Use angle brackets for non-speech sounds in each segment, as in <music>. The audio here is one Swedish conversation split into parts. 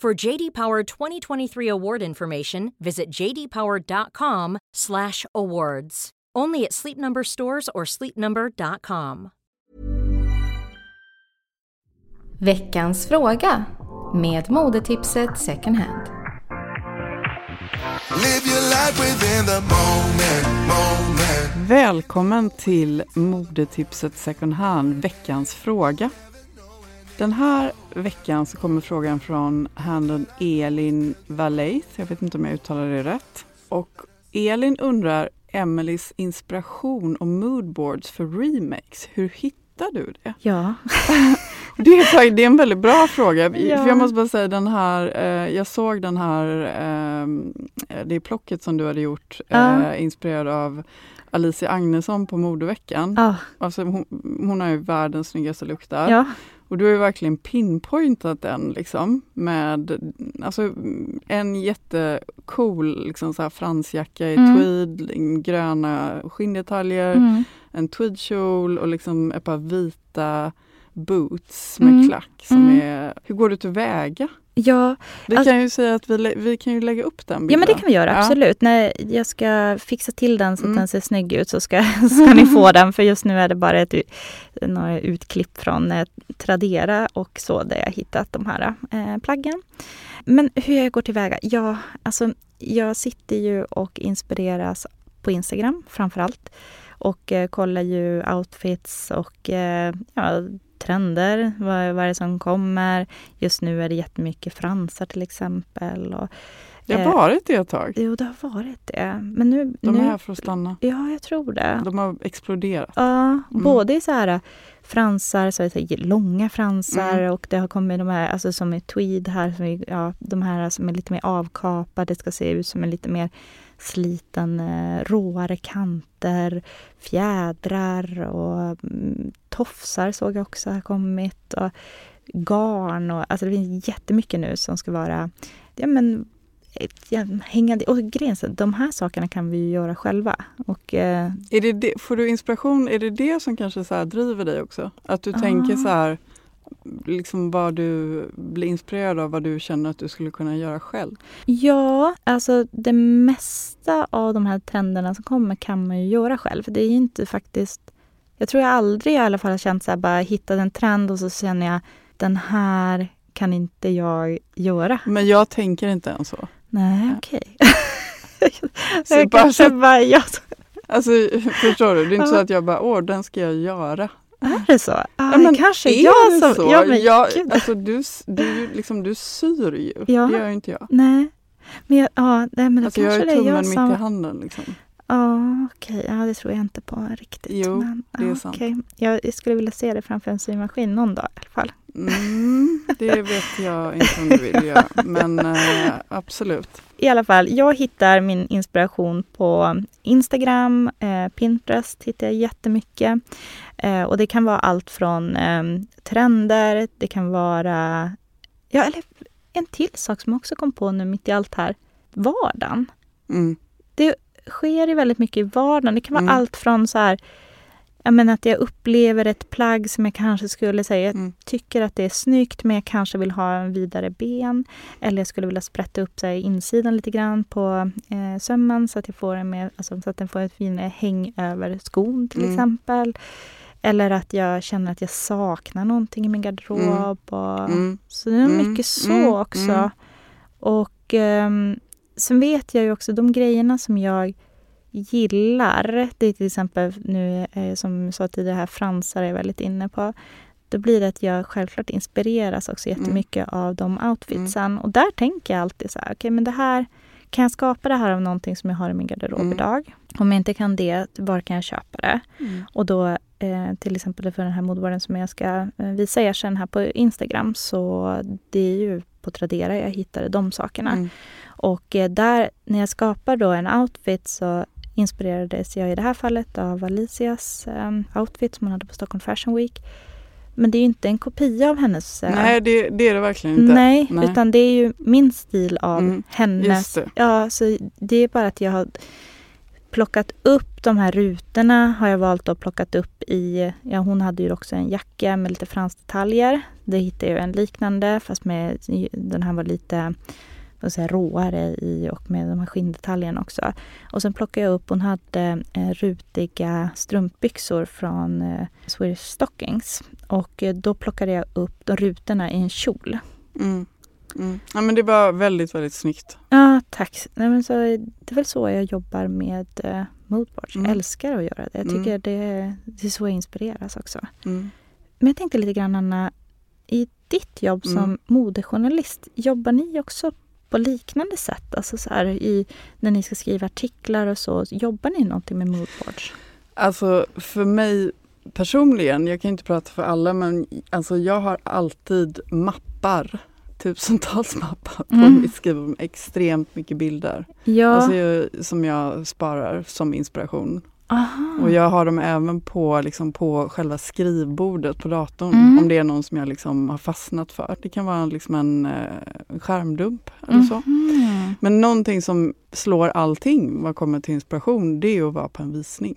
For JD Power 2023 award information, visit jdpower.com/awards. Only at Sleep Number stores or sleepnumber.com. Veckans fråga med modetipset second hand. Live your life within the moment, moment. Välkommen till modetipset second hand, veckans fråga. Den här veckan så kommer frågan från handeln Elin Valleith. Jag vet inte om jag uttalar det rätt. Och Elin undrar Emelies inspiration och moodboards för remakes. Hur hittar du det? Ja. <laughs> Det är, det är en väldigt bra fråga. Ja. För jag måste bara säga den här, eh, jag såg den här, eh, det plocket som du hade gjort, Ja. eh, inspirerad av Alicia Agnesson på modeveckan. Ja. Alltså hon, hon har ju världens snyggaste look där. Och du har ju verkligen pinpointat den liksom med alltså, en jättecool liksom, så här fransjacka i Mm. tweed, gröna skinndetaljer, Mm. en tweedkjol och liksom ett par vita boots med Mm. klack. Som Mm. är, hur går du tillväga? Ja, Vi Alltså- kan ju säga att vi, vi kan ju lägga upp den ja, men bilden. det kan vi göra, Ja. absolut. När jag ska fixa till den så att Mm. den ser snygg ut så ska, <laughs> ska ni få den. För just nu är det bara ett, några utklipp från eh, Tradera och så där jag hittat de här eh, plaggen. Men hur jag går tillväga? Ja, alltså jag sitter ju och inspireras på Instagram framför allt. Och eh, kollar ju outfits och eh, ja, trender, vad, vad är det som kommer. Just nu är det jättemycket fransar till exempel. Och, Det har eh, varit det ett tag. Jo, det har varit det. Men nu... De nu är här för att stanna. Ja, jag tror det. De har exploderat. Ja, både i så här äh, fransar, så tänker långa fransar Mm. och det har kommit de här, alltså som är tweed här, som är, ja, de här som är lite mer avkapade, ska se ut som en lite mer sliten, eh, råare kanter, fjädrar och mm, tofsar såg jag också har kommit. Och garn och alltså det finns jättemycket nu som ska vara ja, men, ja, hängande. Och grejen de här sakerna kan vi ju göra själva. Och, eh, Är det det, får du inspiration, är det det som kanske så driver dig också? Att du Ah. tänker så här, liksom vad du blir inspirerad av, vad du känner att du skulle kunna göra själv? Ja, alltså det mesta av de här trenderna som kommer kan man ju göra själv. Det är ju inte faktiskt... Jag tror jag aldrig i alla fall har känt så här, bara hittat en trend och så känner jag den här kan inte jag göra. Men jag tänker inte ens så. Nej, okej. <laughs> Så jag bara kanske bara... <laughs> Alltså förstår du, det är inte så att jag bara, åh den ska jag göra. Är det så? Ah, Ja, men kanske är jag det som... så? Ja, men, jag, gud. alltså, du, du, liksom, du syr ju, Ja. det gör ju inte jag. Nej. Men, jag, ja, nej, men Alltså, jag har ju tummen som... mitt i handen. Liksom. Ja, okej. Ja, det tror jag inte på riktigt. Jo, men, det är sant. okej. Jag, skulle vilja se det framför en symaskin någon dag i alla fall. Mm, det vet jag inte om du vill göra, men eh, absolut. I alla fall, jag hittar min inspiration på Instagram, eh, Pinterest hittar jag jättemycket. Eh, och det kan vara allt från eh, trender, det kan vara... Ja, eller en till sak som jag också kom på nu mitt i allt här. Vardagen. Mm. Sker ju väldigt mycket i vardagen. Det kan vara Mm. allt från så här jag menar att jag upplever ett plagg som jag kanske skulle säga, jag Mm. tycker att det är snyggt men jag kanske vill ha en vidare ben. Eller jag skulle vilja sprätta upp så här, insidan lite grann på eh, sömmen så att, jag får en mer, alltså, så att den får ett finare häng över skon till Mm. exempel. Eller att jag känner att jag saknar någonting i min garderob. Och, Mm. Så det är Mm. mycket så Mm. också. Mm. Och ehm, sen vet jag ju också de grejerna som jag gillar. Det är till exempel nu eh, som jag sa tidigare här, fransar är jag väldigt inne på. Då blir det att jag självklart inspireras också jättemycket av de outfitsen. Och där tänker jag alltid så här, okej men det här kan jag skapa det här av någonting som jag har i min garderob Mm. idag? Om jag inte kan det, var kan jag köpa det? Mm. Och då eh, till exempel för den här modvaren som jag ska eh, visa er sen här på Instagram så det är ju på Tradera jag hittade de sakerna. Mm. Och eh, där, när jag skapar då en outfit så inspirerades jag i det här fallet av Alicias eh, outfit som hon hade på Stockholm Fashion Week. Men det är ju inte en kopia av hennes... eh, Nej, det, det är det verkligen inte. nej, Nej. utan det är ju min stil av Mm, hennes. Det. Ja, så det är bara att jag har plockat upp de här rutorna har jag valt att plockat upp i, ja hon hade ju också en jacka med lite fransdetaljer. Det hittade jag en liknande fast med, den här var lite vad säga, råare i och med de här skinndetaljerna också. Och sen plockade jag upp, hon hade eh, rutiga strumpbyxor från eh, Swedish Stockings. Och eh, då plockade jag upp de rutorna i en kjol. Mm. Mm. Ja, men det var väldigt, väldigt snyggt. Ja, tack. Nej, men så, det är väl så jag jobbar med uh, moodboards. Jag Mm. älskar att göra det. Jag tycker Mm. det, det är så jag inspireras också. Mm. Men jag tänkte lite grann Anna, i ditt jobb som Mm. modejournalist, jobbar ni också på liknande sätt? Alltså så här, i, när ni ska skriva artiklar och så, jobbar ni någonting med moodboards? Alltså för mig personligen, jag kan inte prata för alla, men alltså jag har alltid mappar. Tusentals <laughs> mappar på Mm. mitt skrivbord extremt mycket bilder. Ja, Alltså som jag sparar som inspiration. Aha. Och jag har dem även på, liksom, på själva skrivbordet på datorn. Mm. Om det är någon som jag liksom har fastnat för. Det kan vara liksom en eh, skärmdump eller så. Mhm. Men någonting som slår allting vad kommer till inspiration, det är att vara på en visning.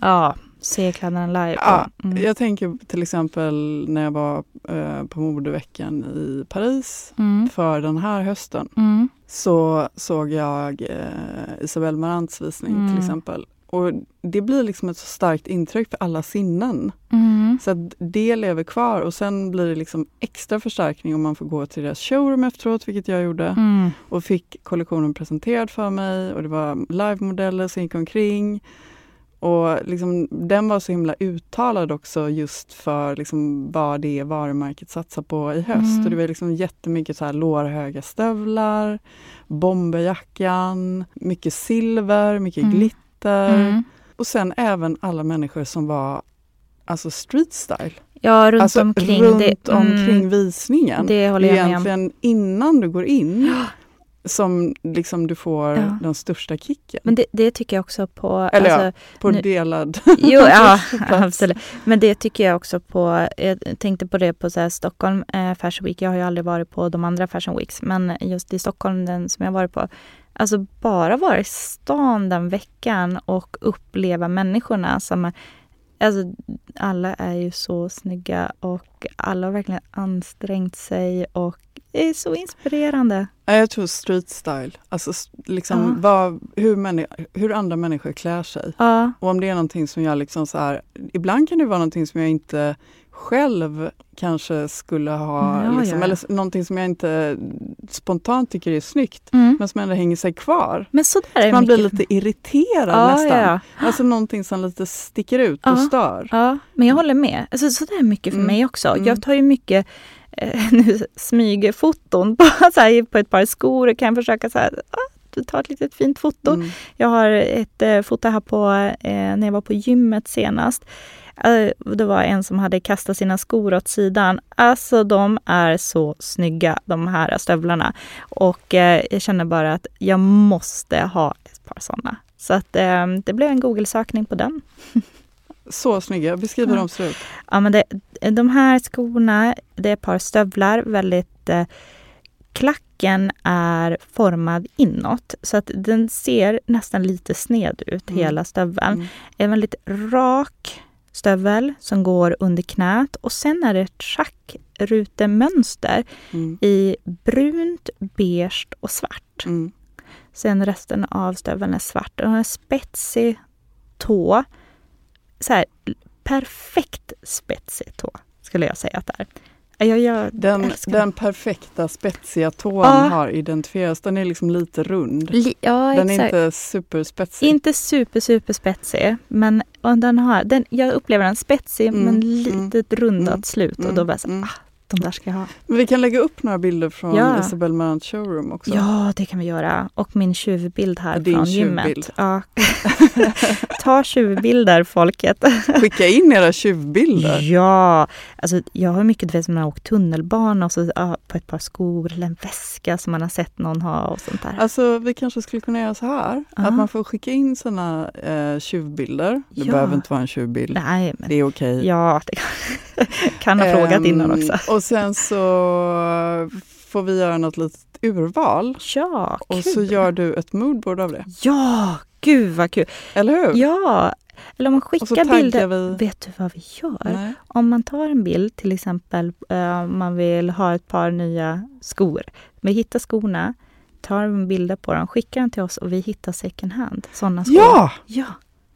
Ja, se kläderna live. Ja, Mm. Jag tänker till exempel när jag var eh, på modeveckan i Paris Mm. för den här hösten. Mm. Så såg jag eh, Isabelle Marants visning Mm. till exempel. Och det blir liksom ett så starkt intryck för alla sinnen. Mm. Så att det lever kvar och sen blir det liksom extra förstärkning om man får gå till deras showroom efteråt, vilket jag gjorde. Mm. Och fick kollektionen presenterad för mig och det var livemodeller som gick omkring. Och liksom, den var så himla uttalad också just för liksom vad det varumärket satsar på i höst. Mm. Och det var liksom jättemycket så här lårhöga stövlar, bomberjackan, mycket silver, mycket Mm. glitter. Mm. Och sen även alla människor som var alltså street style. Ja, runt alltså omkring. runt det, mm, omkring visningen. Det håller jag med om. egentligen innan du går in <gasps> som liksom du får Ja. den största kicken. Men det, det tycker jag också på... Eller ja, alltså, på nu- delad <laughs> Jo, ja, <laughs> absolut. Men det tycker jag också på, jag tänkte på det på så här Stockholm eh, Fashion Week. Jag har ju aldrig varit på de andra Fashion Weeks, men just i Stockholm, den som jag varit på. Alltså bara vara i stan den veckan och uppleva människorna som är, Alltså alla är ju så snygga och alla har verkligen ansträngt sig och det är så inspirerande. Ja, Jag tror street style, alltså liksom Ja. vad, hur, hur andra människor klär sig. Ja, Och om det är någonting som jag liksom så här, ibland kan det vara någonting som jag inte själv kanske skulle ha, Ja, liksom, eller någonting som jag inte spontant tycker är snyggt, mm. men som ändå hänger sig kvar. men så där är Man blir mycket. lite irriterad nästan. Alltså någonting som lite sticker ut och stör. Men jag håller med. Alltså, så där är mycket för Mm. mig också. Mm. Jag tar ju mycket eh, <laughs> nu, smygfoton på, <laughs> så här, på ett par skor och kan försöka så här, ah, ta ett litet fint foto. Mm. Jag har ett eh, foto här på eh, när jag var på gymmet senast. Eh, det var en som hade kastat sina skor åt sidan. Alltså de är så snygga de här stövlarna. Och eh, jag känner bara att jag måste ha ett par sådana. Så att eh, det blev en Google-sökning på den. <laughs> Så snygga, beskriv hur Ja. de ser ut. Ja, men det, de här skorna, det är ett par stövlar, väldigt eh, Klacken är formad inåt så att den ser nästan lite sned ut, Mm. hela stöveln. Mm. En väldigt rak stövel som går under knät och sen är det ett schackrutemönster Mm. i brunt, beige och svart. Mm. Sen resten av stöveln är svart. Den har en spetsig tå. Så här, perfekt spetsig tå skulle jag säga att det är. Jag, jag Den, den perfekta spetsiga tån Ja. har identifierats. Den är liksom lite rund. Li- Ja, Den är exakt. inte superspetsig. Inte super, super spetsig, men och den har, den, jag upplever den spetsig Mm, men mm, lite rundat mm, slut. Och mm, då var jag så, mm. ah, de där ska jag ha. Men vi kan lägga upp några bilder från Ja. Isabelle Marant showroom också. Ja, det kan vi göra. Och min tjuvbild här från tjuvbild. gymmet. Ja. <laughs> Ta tjuvbilder, folket. <laughs> Skicka in era tjuvbilder. Ja, alltså jag har mycket, vet, som man har åkt tunnelbana och så ja, på ett par skor eller en väska som man har sett någon ha och sånt där. Alltså vi kanske skulle kunna göra så här. Ja. Att man får skicka in sina eh, tjuvbilder. Det behöver inte vara en tjuvbild. Nej, men Det är okej. ja, det kan, <laughs> kan ha frågat innan Ehm, också. Och sen så får vi göra något litet urval. Ja, Och kul. så gör du ett moodboard av det. Ja, gud vad kul. Eller hur? Ja, eller om man och skickar bilder. vi. Vet du vad vi gör? Nej. Om man tar en bild, till exempel eh, om man vill ha ett par nya skor. Vi hittar skorna, tar en bilder på dem, skickar den till oss och vi hittar second hand. Sådana skor. Ja! Ja,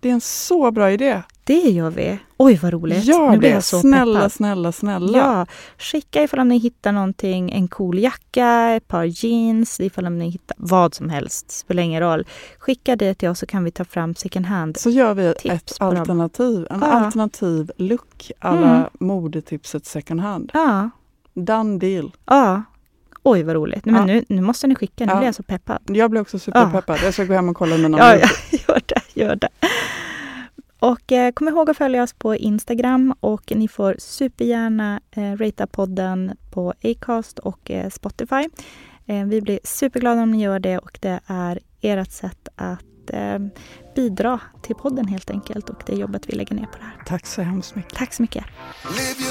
Det är en så bra idé. det gör vi. Oj, vad roligt. Gör nu blir det. jag så snälla, peppad. snälla, snälla. Ja, skicka ifall om ni hittar någonting, en cool jacka, ett par jeans, ifall om ni hittar vad som helst, spelar ingen roll. Skicka det till oss så kan vi ta fram second hand. Så gör vi Tips ett alternativ. En Ja. alternativ look alla Mm. modetipset second hand. Ja, Done deal. ja. Oj, vad roligt. Nej, men Ja. nu, nu måste ni skicka, nu Ja. blir jag så peppad. Jag blir också superpeppad. Jag ska gå hem och kolla mina Ja, mood- <laughs> ja, gör det, <laughs> gör det. Och eh, kom ihåg att följa oss på Instagram och ni får supergärna eh, ratea podden på Acast och eh, Spotify. Vi blir superglada om ni gör det och det är ert sätt att bidra till podden helt enkelt och det jobbet vi lägger ner på det här. Tack så hemskt mycket. Tack så mycket. Live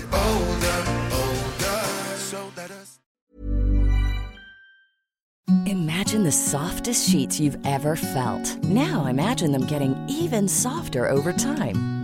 get older, older. So us. Imagine the softest sheets you've ever felt. Now imagine them getting even softer over time.